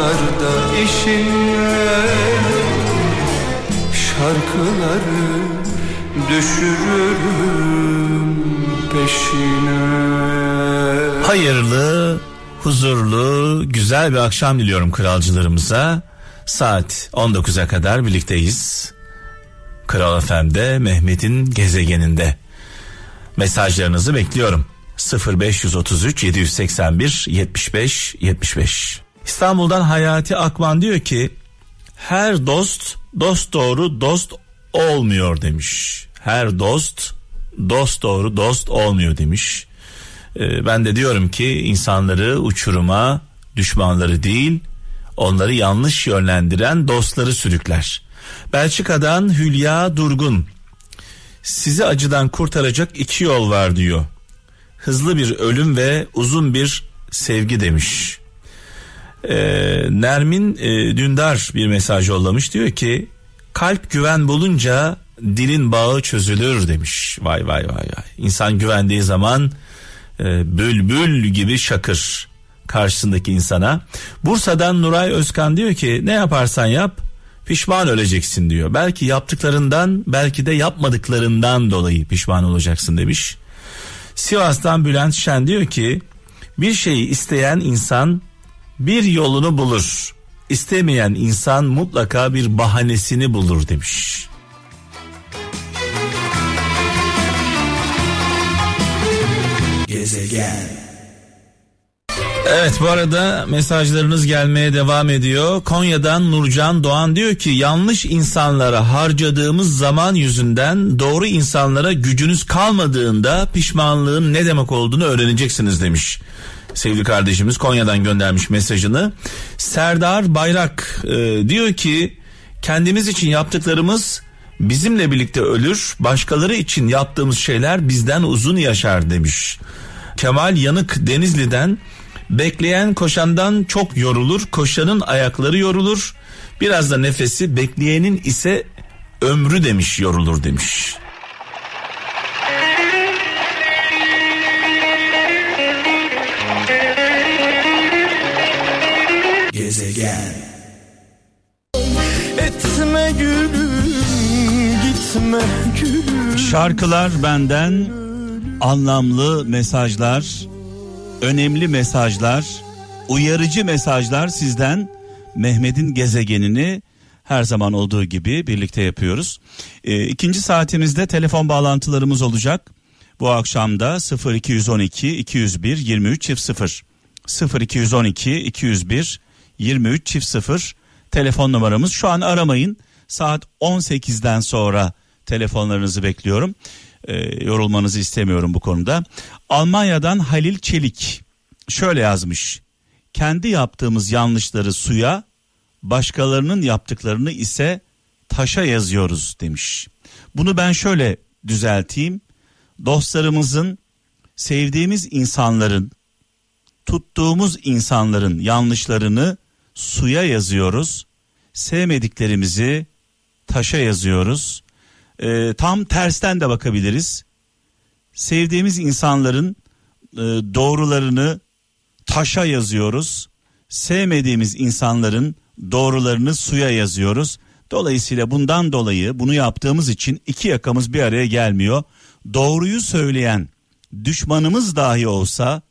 Uzaklarda işinle Şarkıları düşürürüm peşine Hayırlı, huzurlu, güzel bir akşam diliyorum kralcılarımıza. Saat 19'a kadar birlikteyiz. Kral FM'de Mehmet'in gezegeninde. Mesajlarınızı bekliyorum. 0533 781 75 75. İstanbul'dan Hayati Akman diyor ki her dost dost doğru dost olmuyor demiş. Her dost dost doğru dost olmuyor demiş. Ee, ben de diyorum ki insanları uçuruma düşmanları değil onları yanlış yönlendiren dostları sürükler. Belçika'dan Hülya Durgun sizi acıdan kurtaracak iki yol var diyor. Hızlı bir ölüm ve uzun bir sevgi demiş. Ee, Nermin e, Dündar bir mesaj yollamış diyor ki kalp güven bulunca dilin bağı çözülür demiş. Vay vay vay vay. İnsan güvendiği zaman e, bülbül gibi şakır karşısındaki insana. Bursa'dan Nuray Özkan diyor ki ne yaparsan yap pişman öleceksin diyor. Belki yaptıklarından belki de yapmadıklarından dolayı pişman olacaksın demiş. Sivas'tan Bülent Şen diyor ki bir şeyi isteyen insan bir yolunu bulur. İstemeyen insan mutlaka bir bahanesini bulur demiş. Gezegen Evet bu arada mesajlarınız gelmeye devam ediyor. Konya'dan Nurcan Doğan diyor ki yanlış insanlara harcadığımız zaman yüzünden doğru insanlara gücünüz kalmadığında pişmanlığın ne demek olduğunu öğreneceksiniz demiş. Sevgili kardeşimiz Konya'dan göndermiş mesajını. Serdar Bayrak e, diyor ki kendimiz için yaptıklarımız bizimle birlikte ölür, başkaları için yaptığımız şeyler bizden uzun yaşar demiş. Kemal Yanık Denizli'den bekleyen koşandan çok yorulur, koşanın ayakları yorulur, biraz da nefesi, bekleyenin ise ömrü demiş yorulur demiş. Şarkılar benden anlamlı mesajlar, önemli mesajlar, uyarıcı mesajlar sizden Mehmet'in gezegenini her zaman olduğu gibi birlikte yapıyoruz. Ee, ikinci saatimizde telefon bağlantılarımız olacak. Bu akşam da 0212 201 23 çift 0 0212 201 23 çift 0 telefon numaramız. Şu an aramayın. Saat 18'den sonra telefonlarınızı bekliyorum. Ee, yorulmanızı istemiyorum bu konuda. Almanya'dan Halil Çelik şöyle yazmış. Kendi yaptığımız yanlışları suya, başkalarının yaptıklarını ise taşa yazıyoruz demiş. Bunu ben şöyle düzelteyim. Dostlarımızın, sevdiğimiz insanların, tuttuğumuz insanların yanlışlarını suya yazıyoruz. Sevmediklerimizi taşa yazıyoruz. Ee, tam tersten de bakabiliriz. Sevdiğimiz insanların e, doğrularını taşa yazıyoruz. Sevmediğimiz insanların doğrularını suya yazıyoruz. Dolayısıyla bundan dolayı bunu yaptığımız için iki yakamız bir araya gelmiyor. Doğruyu söyleyen düşmanımız dahi olsa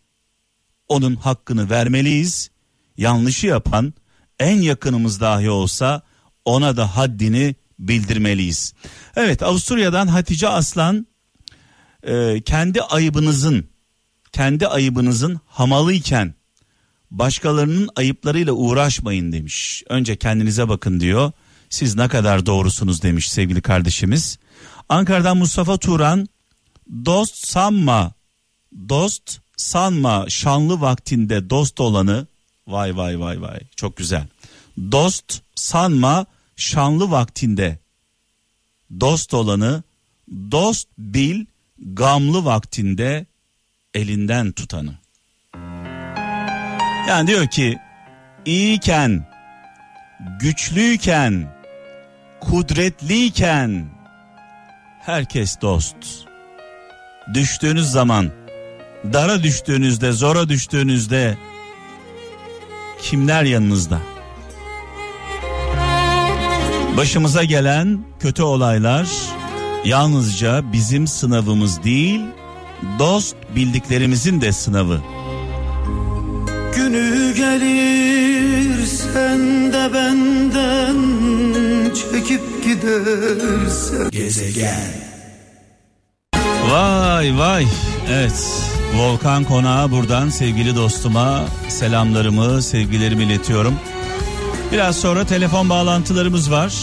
onun hakkını vermeliyiz. Yanlışı yapan en yakınımız dahi olsa ona da haddini bildirmeliyiz. Evet Avusturya'dan Hatice Aslan e, kendi ayıbınızın kendi ayıbınızın hamalıyken başkalarının ayıplarıyla uğraşmayın demiş. Önce kendinize bakın diyor. Siz ne kadar doğrusunuz demiş sevgili kardeşimiz. Ankara'dan Mustafa Turan dost sanma dost sanma şanlı vaktinde dost olanı vay vay vay vay çok güzel. Dost sanma şanlı vaktinde dost olanı dost bil gamlı vaktinde elinden tutanı. Yani diyor ki iyiyken, güçlüyken, kudretliyken herkes dost. Düştüğünüz zaman, dara düştüğünüzde, zora düştüğünüzde kimler yanınızda? Başımıza gelen kötü olaylar yalnızca bizim sınavımız değil, dost bildiklerimizin de sınavı. Günü gelir sen de benden çekip gidersen Gezegen Vay vay. Evet. Volkan Konağı buradan sevgili dostuma selamlarımı, sevgilerimi iletiyorum. Biraz sonra telefon bağlantılarımız var.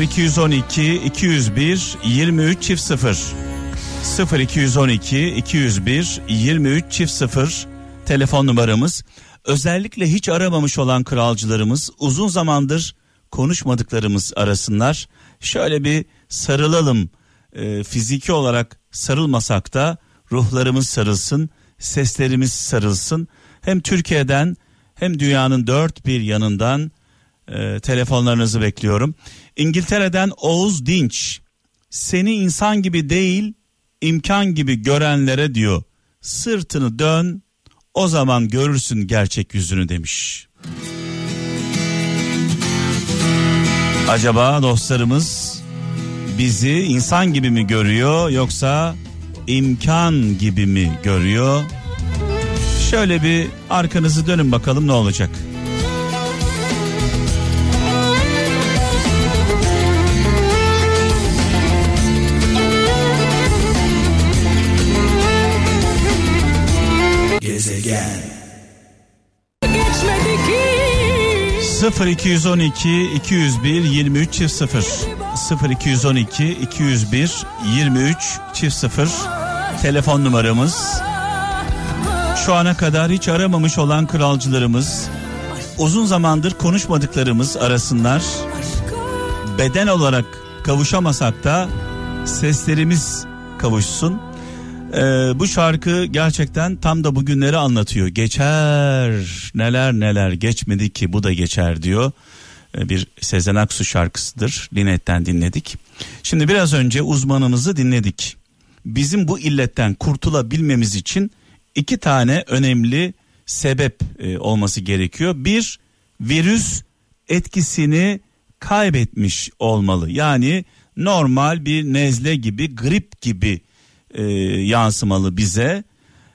0212 201 23 çift 0 0212 201 23 çift 0 telefon numaramız. Özellikle hiç aramamış olan kralcılarımız uzun zamandır konuşmadıklarımız arasınlar. Şöyle bir sarılalım e, fiziki olarak sarılmasak da ruhlarımız sarılsın, seslerimiz sarılsın. Hem Türkiye'den hem dünyanın dört bir yanından e, telefonlarınızı bekliyorum. İngiltere'den Oğuz Dinç seni insan gibi değil imkan gibi görenlere diyor sırtını dön o zaman görürsün gerçek yüzünü demiş. Acaba dostlarımız bizi insan gibi mi görüyor yoksa imkan gibi mi görüyor? Şöyle bir arkanızı dönün bakalım ne olacak. Gezegen 0212 201 23 çift 0 0212 201 23 çift 0 telefon numaramız. Şu ana kadar hiç aramamış olan kralcılarımız, uzun zamandır konuşmadıklarımız arasınlar. Beden olarak kavuşamasak da seslerimiz kavuşsun. Ee, bu şarkı gerçekten tam da bugünleri anlatıyor. Geçer neler neler geçmedi ki bu da geçer diyor. Ee, bir Sezen Aksu şarkısıdır. Linet'ten dinledik. Şimdi biraz önce uzmanımızı dinledik. Bizim bu illetten kurtulabilmemiz için iki tane önemli sebep e, olması gerekiyor. Bir virüs etkisini kaybetmiş olmalı. Yani normal bir nezle gibi, grip gibi e, yansımalı bize.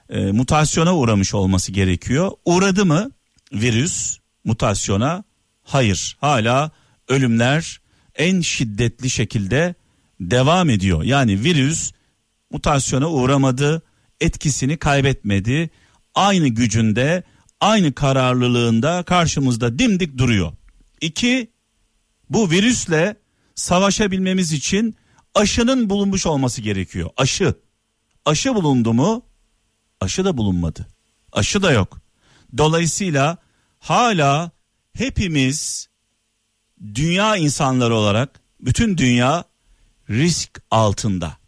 E, mutasyona uğramış olması gerekiyor. Uğradı mı virüs mutasyona? Hayır. Hala ölümler en şiddetli şekilde devam ediyor. Yani virüs mutasyona uğramadı, etkisini kaybetmedi. Aynı gücünde, aynı kararlılığında karşımızda dimdik duruyor. İki, bu virüsle savaşabilmemiz için aşının bulunmuş olması gerekiyor. Aşı. Aşı bulundu mu? Aşı da bulunmadı. Aşı da yok. Dolayısıyla hala hepimiz dünya insanları olarak bütün dünya risk altında.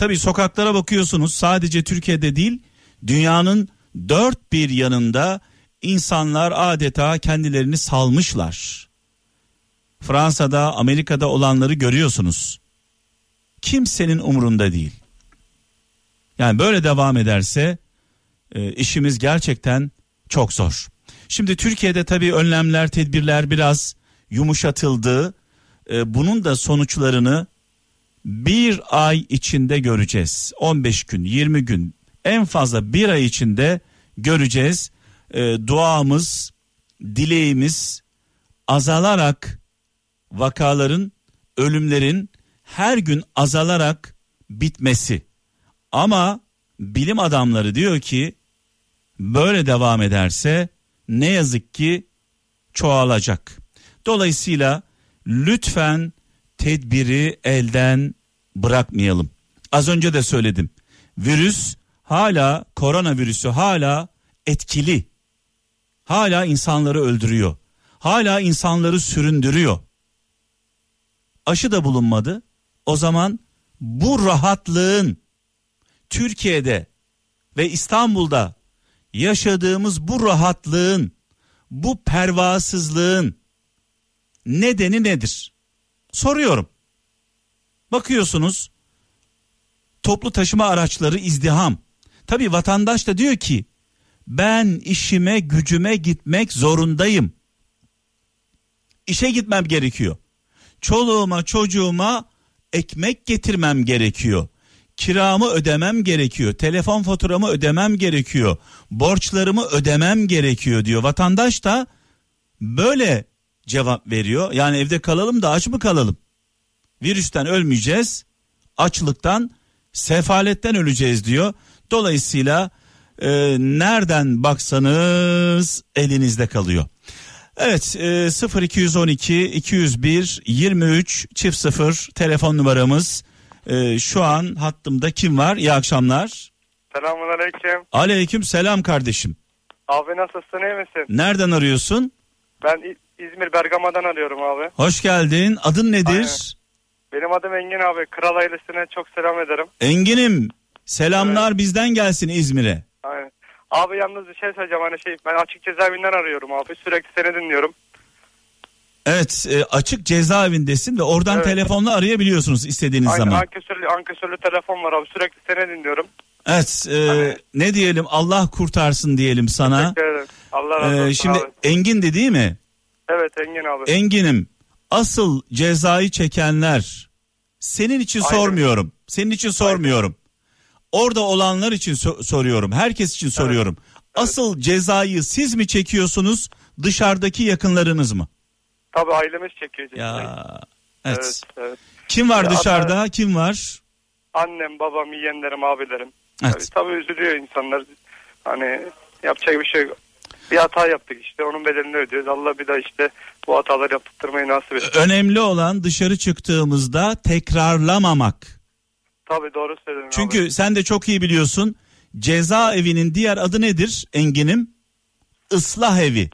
Tabi sokaklara bakıyorsunuz sadece Türkiye'de değil dünyanın dört bir yanında insanlar adeta kendilerini salmışlar. Fransa'da Amerika'da olanları görüyorsunuz. Kimsenin umurunda değil. Yani böyle devam ederse e, işimiz gerçekten çok zor. Şimdi Türkiye'de tabii önlemler, tedbirler biraz yumuşatıldı. E, bunun da sonuçlarını bir ay içinde göreceğiz. 15 gün, 20 gün, en fazla bir ay içinde göreceğiz. E, duamız, dileğimiz azalarak vakaların, ölümlerin her gün azalarak bitmesi. Ama bilim adamları diyor ki böyle devam ederse ne yazık ki çoğalacak. Dolayısıyla lütfen tedbiri elden bırakmayalım. Az önce de söyledim. Virüs hala koronavirüsü hala etkili. Hala insanları öldürüyor. Hala insanları süründürüyor. Aşı da bulunmadı. O zaman bu rahatlığın Türkiye'de ve İstanbul'da yaşadığımız bu rahatlığın, bu pervasızlığın nedeni nedir? Soruyorum. Bakıyorsunuz toplu taşıma araçları izdiham. Tabi vatandaş da diyor ki ben işime gücüme gitmek zorundayım. işe gitmem gerekiyor. Çoluğuma çocuğuma ekmek getirmem gerekiyor. Kiramı ödemem gerekiyor. Telefon faturamı ödemem gerekiyor. Borçlarımı ödemem gerekiyor diyor. Vatandaş da böyle cevap veriyor. Yani evde kalalım da aç mı kalalım? Virüsten ölmeyeceğiz. Açlıktan, sefaletten öleceğiz diyor. Dolayısıyla e, nereden baksanız elinizde kalıyor. Evet e, 0212 201 23 çift 0 telefon numaramız. E, şu an hattımda kim var? İyi akşamlar. Selamun aleyküm. Aleyküm selam kardeşim. Abi nasılsın iyi misin? Nereden arıyorsun? Ben İzmir Bergama'dan arıyorum abi. Hoş geldin. Adın nedir? Aynen. Benim adım Engin abi. Kral ailesine çok selam ederim. Engin'im. Selamlar bizden gelsin İzmir'e. Aynen. Abi yalnız bir şey söyleyeceğim hani şey ben açık cezaevinden arıyorum abi. Sürekli seni dinliyorum. Evet e, açık cezaevindesin ve oradan Evet. telefonla arayabiliyorsunuz istediğiniz Aynen zaman. ankesörlü, ankesörlü telefon var abi. Sürekli seni dinliyorum. Evet e, Hani- ne diyelim Allah kurtarsın diyelim sana. Teşekkür ederim. Allah razı olsun E, şimdi abi. Engin'di değil mi? Evet Engin abi. Engin'im asıl cezayı çekenler senin için Aynen. sormuyorum. Senin için sormuyorum. Orada olanlar için so- soruyorum. Herkes için soruyorum. Asıl cezayı siz mi çekiyorsunuz dışarıdaki yakınlarınız mı? Tabii ailemiz çekiyor. cezayı. Ya evet. Evet, evet. Kim var Ya, dışarıda? Kim var? Annem, babam, yeğenlerim, abilerim. Evet. Tabii, tabii üzülüyor insanlar. Hani yapacak bir şey yok. Bir hata yaptık işte onun bedelini ödüyoruz. Allah bir daha işte bu hataları yaptırmayı nasip etsin. Önemli olan dışarı çıktığımızda tekrarlamamak. Tabii doğru söyledin Çünkü abi. sen de çok iyi biliyorsun. Cezaevinin diğer adı nedir Engin'im? Islah evi.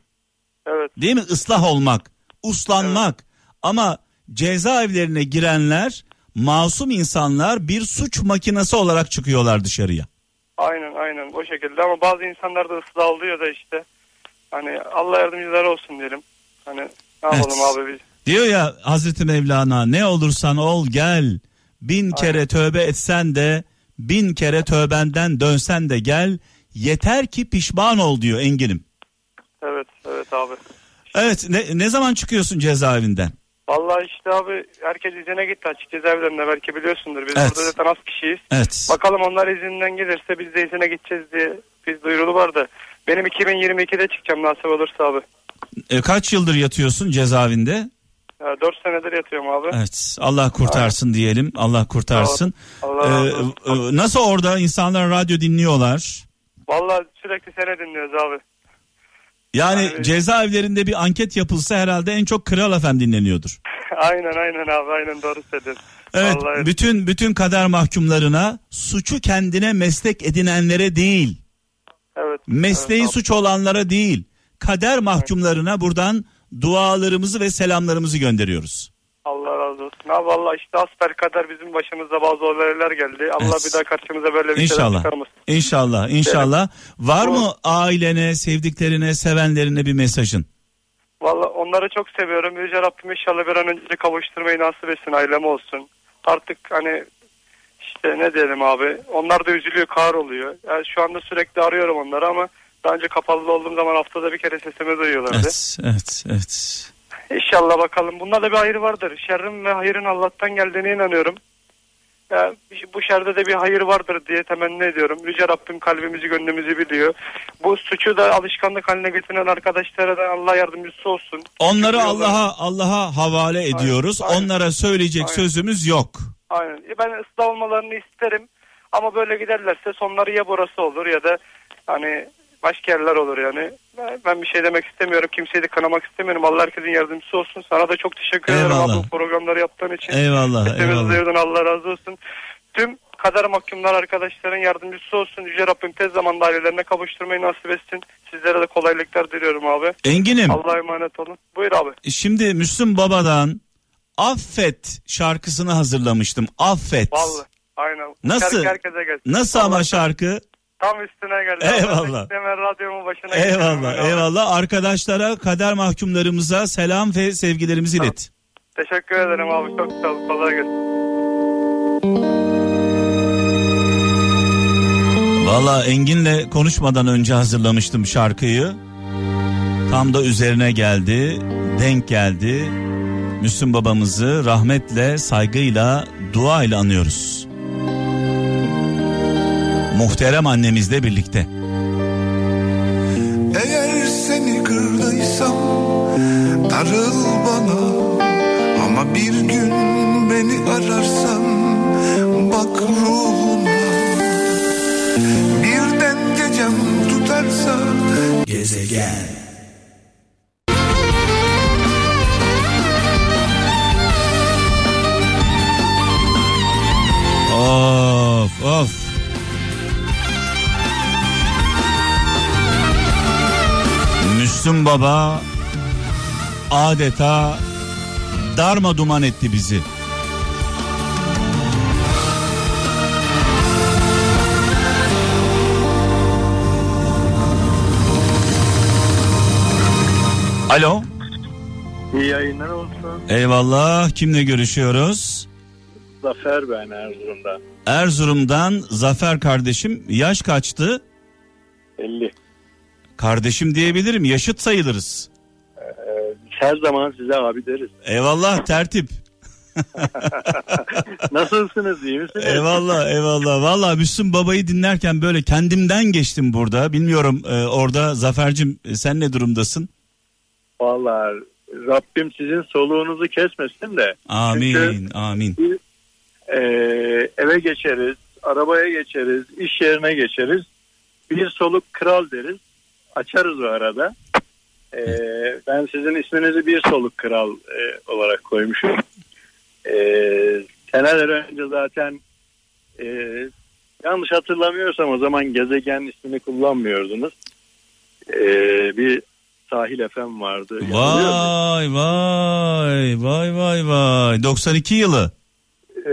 Evet Değil mi? Islah olmak, uslanmak. Ama cezaevlerine girenler masum insanlar bir suç makinesi olarak çıkıyorlar dışarıya. aynen aynen o şekilde ama bazı insanlar da ıslah oluyor da işte. Hani Allah yardımcıları olsun diyelim. Hani ne yapalım Evet. abi biz. Diyor ya Hazreti Mevlana ne olursan ol gel. Bin kere tövbe etsen de bin kere tövbenden dönsen de gel. Yeter ki pişman ol diyor Engin'im. Evet evet abi. Evet ne, ne zaman çıkıyorsun cezaevinden? Vallahi işte abi herkes izine gitti açık cezaevlerinde belki biliyorsundur. Biz Evet. burada zaten az kişiyiz. Evet. Bakalım onlar izinden gelirse biz de izine gideceğiz diye biz duyurulu vardı. Benim 2022'de çıkacağım nasip olursa abi. E, kaç yıldır yatıyorsun cezaevinde? Ya 4 senedir yatıyorum abi. Evet. Allah kurtarsın diyelim. Allah kurtarsın. Allah Ee, razı olsun. e, nasıl orada insanlar radyo dinliyorlar? Vallahi sürekli seni dinliyoruz abi. Yani Abi- cezaevlerinde bir anket yapılsa herhalde en çok Kral Efem dinleniyordur. aynen aynen abi aynen doğru söylüyorsun. Evet, Vallahi- bütün bütün kader mahkumlarına suçu kendine meslek edinenlere değil, Evet. mesleği evet, suç olanlara değil, kader mahkumlarına buradan dualarımızı ve selamlarımızı gönderiyoruz. Allah razı olsun. Abi vallahi işte asper kadar bizim başımıza bazı olaylar geldi. Allah Evet. bir daha karşımıza böyle bir şeyler İnşallah. çıkarmasın. İnşallah, inşallah. Var Bu- mı ailene, sevdiklerine, sevenlerine bir mesajın? Vallahi onları çok seviyorum. Yüce Rabbim inşallah bir an önce kavuşturmayı nasip etsin ailem olsun. Artık hani işte ne diyelim abi. Onlar da üzülüyor, kahroluyor. Yani şu anda sürekli arıyorum onları ama daha önce kapalı olduğum zaman haftada bir kere sesimi duyuyorlardı. Evet, evet, evet. İnşallah bakalım. Bunlarda bir hayır vardır. Şerrin ve hayırın Allah'tan geldiğine inanıyorum. Ya, bu şerde de bir hayır vardır diye temenni ediyorum. Yüce Rabbim kalbimizi gönlümüzü biliyor. Bu suçu da alışkanlık haline getiren arkadaşlara da Allah yardımcısı olsun. Onları Allah'a Allah'a havale ediyoruz. aynen. Onlara söyleyecek Aynen. sözümüz yok. Aynen. E, Ben ıslah olmalarını isterim. Ama böyle giderlerse sonları ya burası olur ya da hani başka yerler olur yani. Ben- bir şey demek istemiyorum. Kimseyi de kınamak istemiyorum. Allah herkesin yardımcısı olsun. Sana da çok teşekkür ederim Eyvallah. abi bu programları yaptığın için. Eyvallah, eyvallah. Allah razı olsun. Tüm kader mahkumlar arkadaşların yardımcısı olsun. Yüce Rabbim tez zamanda ailelerine kavuşturmayı nasip etsin. Sizlere de kolaylıklar diliyorum abi. Engin'im, Allah'a emanet olun. Buyur abi. şimdi Müslüm Baba'dan Affet şarkısını hazırlamıştım. Affet. Vallahi. Aynen. Nasıl? Herkese gelsin. Nasıl ama şarkı? Tam üstüne geldi. Eyvallah. Hemen radyomun başına Eyvallah, abi. eyvallah. Arkadaşlara, kader mahkumlarımıza selam ve sevgilerimizi ilet. Teşekkür ederim abi. Çok sağ ol. Kolay gelsin. Valla Engin'le konuşmadan önce hazırlamıştım şarkıyı. Tam da üzerine geldi. denk geldi. Müslüm babamızı rahmetle, saygıyla, dua ile anıyoruz. Muhterem annemizle birlikte. Eğer seni kırdıysam darıl bana Ama bir gün beni ararsan bak ruhuna Birden gecem tutarsa Gezegen Baba adeta darma duman etti bizi. Alo. İyi yayınlar olsun. Eyvallah. Kimle görüşüyoruz? Zafer ben Erzurum'da. Erzurum'dan Zafer kardeşim. Yaş kaçtı? 50. Kardeşim diyebilirim. Yaşıt sayılırız. Her zaman size abi deriz. Eyvallah tertip. Nasılsınız iyi misiniz? Eyvallah eyvallah. Valla Müslüm Baba'yı dinlerken böyle kendimden geçtim burada. Bilmiyorum e, orada Zafer'cim e, sen ne durumdasın? Vallahi Rabbim sizin soluğunuzu kesmesin de. Amin Çünkü amin. e, eve geçeriz, arabaya geçeriz, iş yerine geçeriz. Bir soluk kral deriz. Açarız o arada. E, ben sizin isminizi bir soluk kral e, olarak koymuşum. E, seneler önce zaten e, yanlış hatırlamıyorsam o zaman gezegen ismini kullanmıyordunuz. E, bir sahil efem vardı. Vay vay vay vay vay. 92 yılı. E,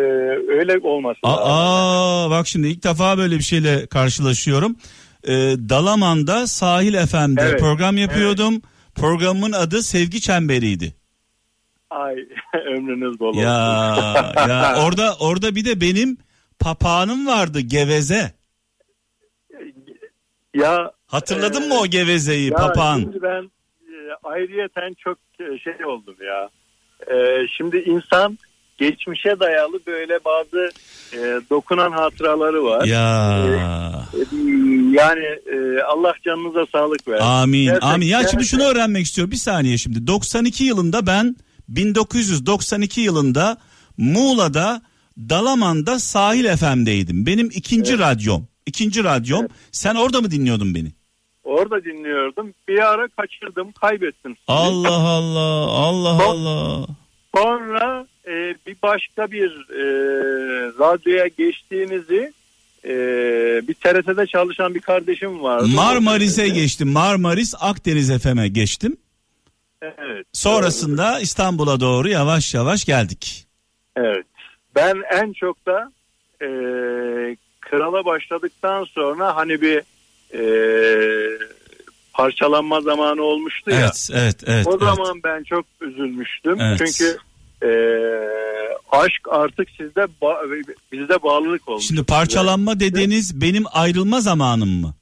öyle olması lazım. Aa bak şimdi ilk defa böyle bir şeyle karşılaşıyorum. Ee, Dalaman'da Sahil FM'de Evet, program yapıyordum. Programın adı Sevgi Çemberi'ydi. Ay ömrünüz bol olsun. Ya ya orada orada bir de benim papağanım vardı geveze. Ya Hatırladın Ee, mı o gevezeyi ya papağan? Şimdi ben e, ayrıyeten çok e, şey oldum ya. E, şimdi insan geçmişe dayalı böyle bazı e, dokunan hatıraları var. Ya E, yani e, Allah canınıza sağlık versin. amin Gerçekten- amin. Ya şimdi şunu öğrenmek istiyorum bir saniye şimdi. 92 yılında ben 1992 yılında Muğla'da Dalaman'da Sahil FM'deydim. Benim ikinci radyom. İkinci radyom. Sen orada mı dinliyordun beni? Orada dinliyordum. Bir ara kaçırdım, kaybettim. Allah Allah Allah Allah. Sonra e, bir başka bir e, radyoya geçtiğinizi e, bir TRT'de çalışan bir kardeşim vardı. Marmaris'e geçtim. Marmaris Akdeniz FM'e geçtim. Evet. Sonrasında İstanbul'a doğru yavaş yavaş geldik. Evet. Ben en çok da e, krala başladıktan sonra hani bir e, parçalanma zamanı olmuştu ya. Evet, evet, evet. o evet. zaman ben çok üzülmüştüm. Evet. Çünkü e, aşk artık sizde ba- bizde bağlılık olmuş. Şimdi parçalanma dediğiniz benim ayrılma zamanım mı?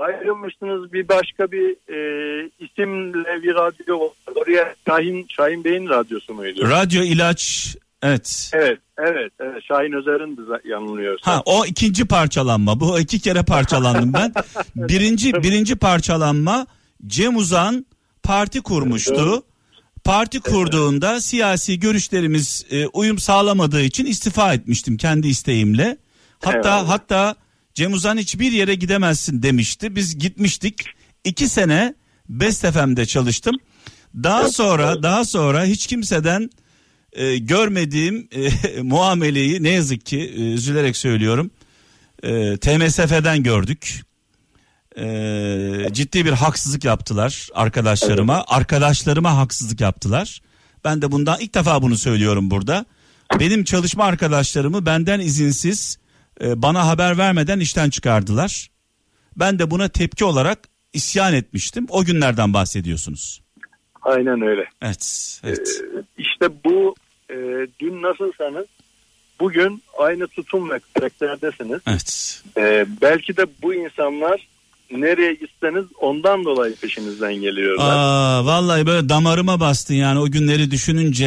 ayrılmıştınız bir başka bir e, isimle bir radyo var. Oraya Şahin, Şahin Bey'in radyosu muydu? Radyo ilaç evet. evet, evet, evet. Şahin Özer'in de yanılıyorsa. Ha o ikinci parçalanma. Bu iki kere parçalandım ben. Birinci birinci parçalanma Cem Uzan parti kurmuştu. Parti kurduğunda siyasi görüşlerimiz e, uyum sağlamadığı için istifa etmiştim kendi isteğimle. Hatta Evet. hatta Cem Uzan hiçbir yere gidemezsin demişti. Biz gitmiştik. İki sene Best FM'de çalıştım. Daha sonra daha sonra hiç kimseden e, görmediğim e, muameleyi ne yazık ki e, üzülerek söylüyorum. E, TMSF'den gördük. E, ciddi bir haksızlık yaptılar arkadaşlarıma. Arkadaşlarıma haksızlık yaptılar. Ben de bundan ilk defa bunu söylüyorum burada. Benim çalışma arkadaşlarımı benden izinsiz e, bana haber vermeden işten çıkardılar. Ben de buna tepki olarak isyan etmiştim. O günlerden bahsediyorsunuz. Aynen öyle. Evet, evet. İşte bu e, dün nasılsanız bugün aynı tutum ve karakterdesiniz. Evet. E, belki de bu insanlar nereye gitseniz ondan dolayı peşinizden geliyorlar. Aa, vallahi böyle damarıma bastın yani o günleri düşününce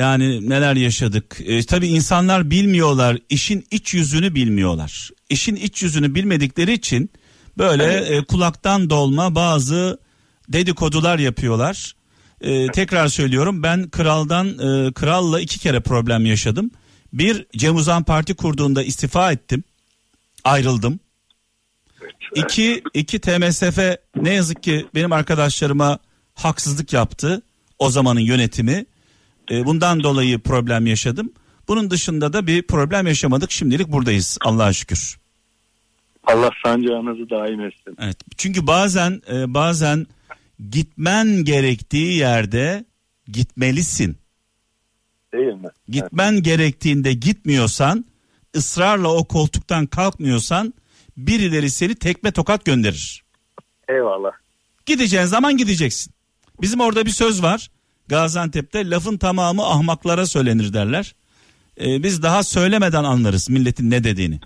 yani neler yaşadık. E, tabii insanlar bilmiyorlar işin iç yüzünü bilmiyorlar. İşin iç yüzünü bilmedikleri için böyle e, kulaktan dolma bazı dedikodular yapıyorlar. E, tekrar söylüyorum ben kraldan e, kralla iki kere problem yaşadım. Bir Cem Uzan Parti kurduğunda istifa ettim. Ayrıldım. İki, iki TMSF ne yazık ki benim arkadaşlarıma haksızlık yaptı. O zamanın yönetimi. E, bundan dolayı problem yaşadım. Bunun dışında da bir problem yaşamadık. Şimdilik buradayız Allah'a şükür. Allah sancağınızı daim etsin. Evet. Çünkü bazen e, bazen gitmen gerektiği yerde gitmelisin. Değil mi? Gitmen gerektiğinde gitmiyorsan, ısrarla o koltuktan kalkmıyorsan birileri seni tekme tokat gönderir. Eyvallah. Gideceğin zaman gideceksin. Bizim orada bir söz var. Gaziantep'te lafın tamamı ahmaklara söylenir derler. Ee, biz daha söylemeden anlarız milletin ne dediğini.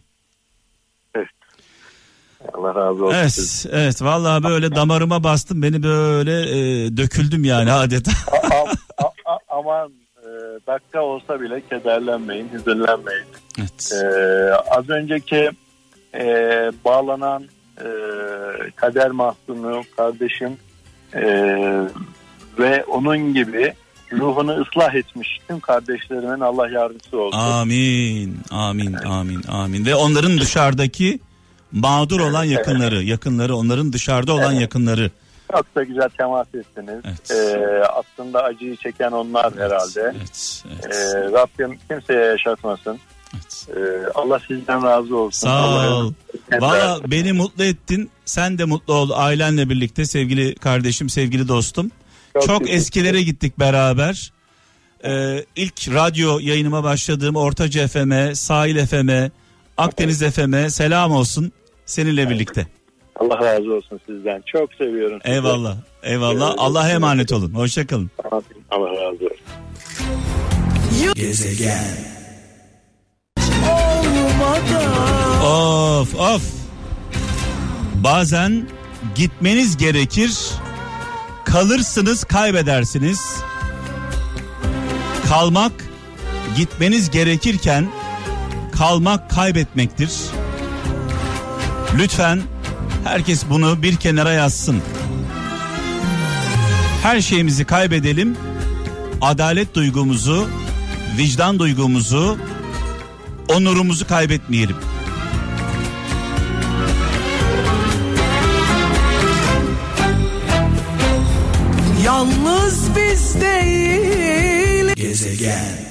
Allah razı olsun. Evet, evet vallahi böyle damarıma bastım beni böyle e, döküldüm yani adeta. A- a- a- a- aman e, dakika olsa bile kederlenmeyin, hüzünlenmeyin. Evet. Ee, az önceki e, bağlanan e, kader mahzunu kardeşim e, ve onun gibi ruhunu ıslah etmiş tüm kardeşlerimin Allah yardımcısı olsun. Amin, amin, amin, amin. Ve onların dışarıdaki mağdur olan yakınları, yakınları, onların dışarıda olan yakınları. Çok da güzel temas ettiniz. Evet. Ee, aslında acıyı çeken onlar herhalde. Evet, evet, Ee, Rabbim kimseye yaşatmasın. Evet. Ee, Allah sizden razı olsun. Sağ Allah ol. Valla beni mutlu ettin. Sen de mutlu ol ailenle birlikte sevgili kardeşim, sevgili dostum. Çok Çok, eskilere gittik beraber. Ee, ilk radyo yayınıma başladığım Ortaca FM'e, Sahil FM'e, Akdeniz FM'e selam olsun seninle birlikte. Allah razı olsun sizden. Çok seviyorum sizi. Eyvallah. Eyvallah. Allah'a emanet olun. Hoşçakalın. Allah razı olsun. Gezegen. Of of. Bazen gitmeniz gerekir. Kalırsınız, kaybedersiniz. Kalmak gitmeniz gerekirken kalmak kaybetmektir. Lütfen herkes bunu bir kenara yazsın. Her şeyimizi kaybedelim. Adalet duygumuzu, vicdan duygumuzu, onurumuzu kaybetmeyelim. Yalnız biz değil Gezegen.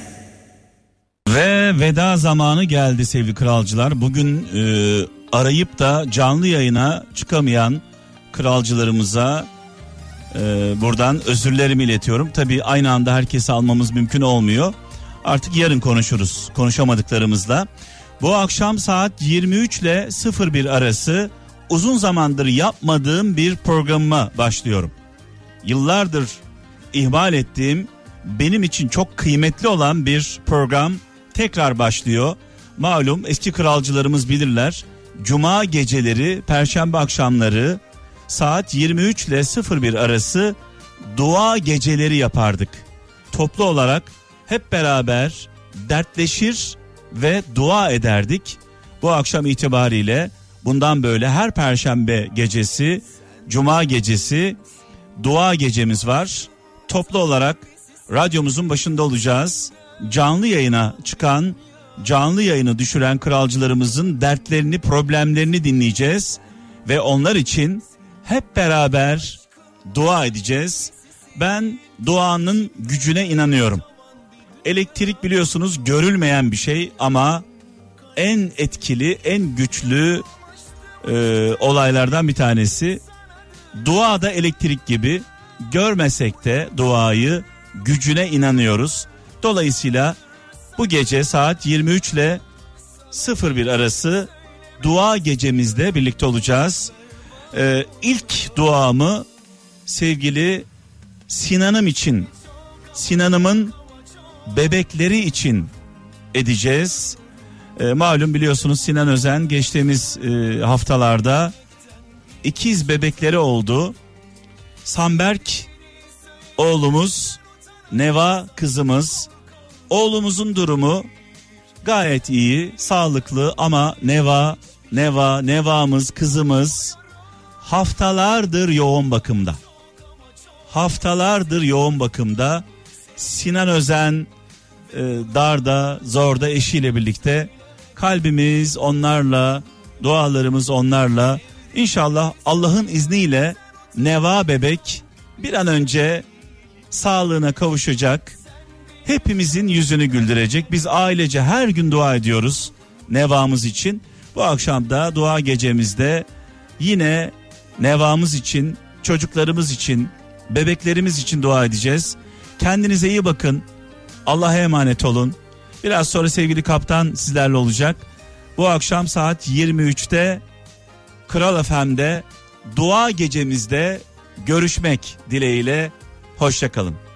Ve veda zamanı geldi sevgili kralcılar. Bugün e, arayıp da canlı yayına çıkamayan kralcılarımıza e, buradan özürlerimi iletiyorum. Tabii aynı anda herkesi almamız mümkün olmuyor. Artık yarın konuşuruz konuşamadıklarımızla. Bu akşam saat 23 ile 01 arası uzun zamandır yapmadığım bir programıma başlıyorum. Yıllardır ihmal ettiğim benim için çok kıymetli olan bir program tekrar başlıyor. Malum eski kralcılarımız bilirler. Cuma geceleri, perşembe akşamları saat 23 ile 01 arası dua geceleri yapardık. Toplu olarak hep beraber dertleşir ve dua ederdik. Bu akşam itibariyle bundan böyle her perşembe gecesi, cuma gecesi dua gecemiz var. Toplu olarak radyomuzun başında olacağız. Canlı yayına çıkan, canlı yayını düşüren kralcılarımızın dertlerini, problemlerini dinleyeceğiz ve onlar için hep beraber dua edeceğiz. Ben duanın gücüne inanıyorum. Elektrik biliyorsunuz görülmeyen bir şey ama en etkili, en güçlü e, olaylardan bir tanesi. Dua da elektrik gibi görmesek de duayı gücüne inanıyoruz. Dolayısıyla bu gece saat 23 ile 01 arası dua gecemizde birlikte olacağız. Ee, ilk duamı sevgili Sinan'ım için, Sinan'ımın bebekleri için edeceğiz. Ee, malum biliyorsunuz Sinan Özen geçtiğimiz e, haftalarda ikiz bebekleri oldu. Samberk oğlumuz, Neva kızımız. Oğlumuzun durumu gayet iyi, sağlıklı ama Neva, Neva, Neva'mız, kızımız haftalardır yoğun bakımda. Haftalardır yoğun bakımda. Sinan Özen e, darda, zorda eşiyle birlikte kalbimiz onlarla, dualarımız onlarla. İnşallah Allah'ın izniyle Neva bebek bir an önce sağlığına kavuşacak. Hepimizin yüzünü güldürecek. Biz ailece her gün dua ediyoruz Neva'mız için. Bu akşam da dua gecemizde yine Neva'mız için, çocuklarımız için, bebeklerimiz için dua edeceğiz. Kendinize iyi bakın. Allah'a emanet olun. Biraz sonra sevgili kaptan sizlerle olacak. Bu akşam saat 23'te Kral FM'de dua gecemizde görüşmek dileğiyle. Hoşçakalın.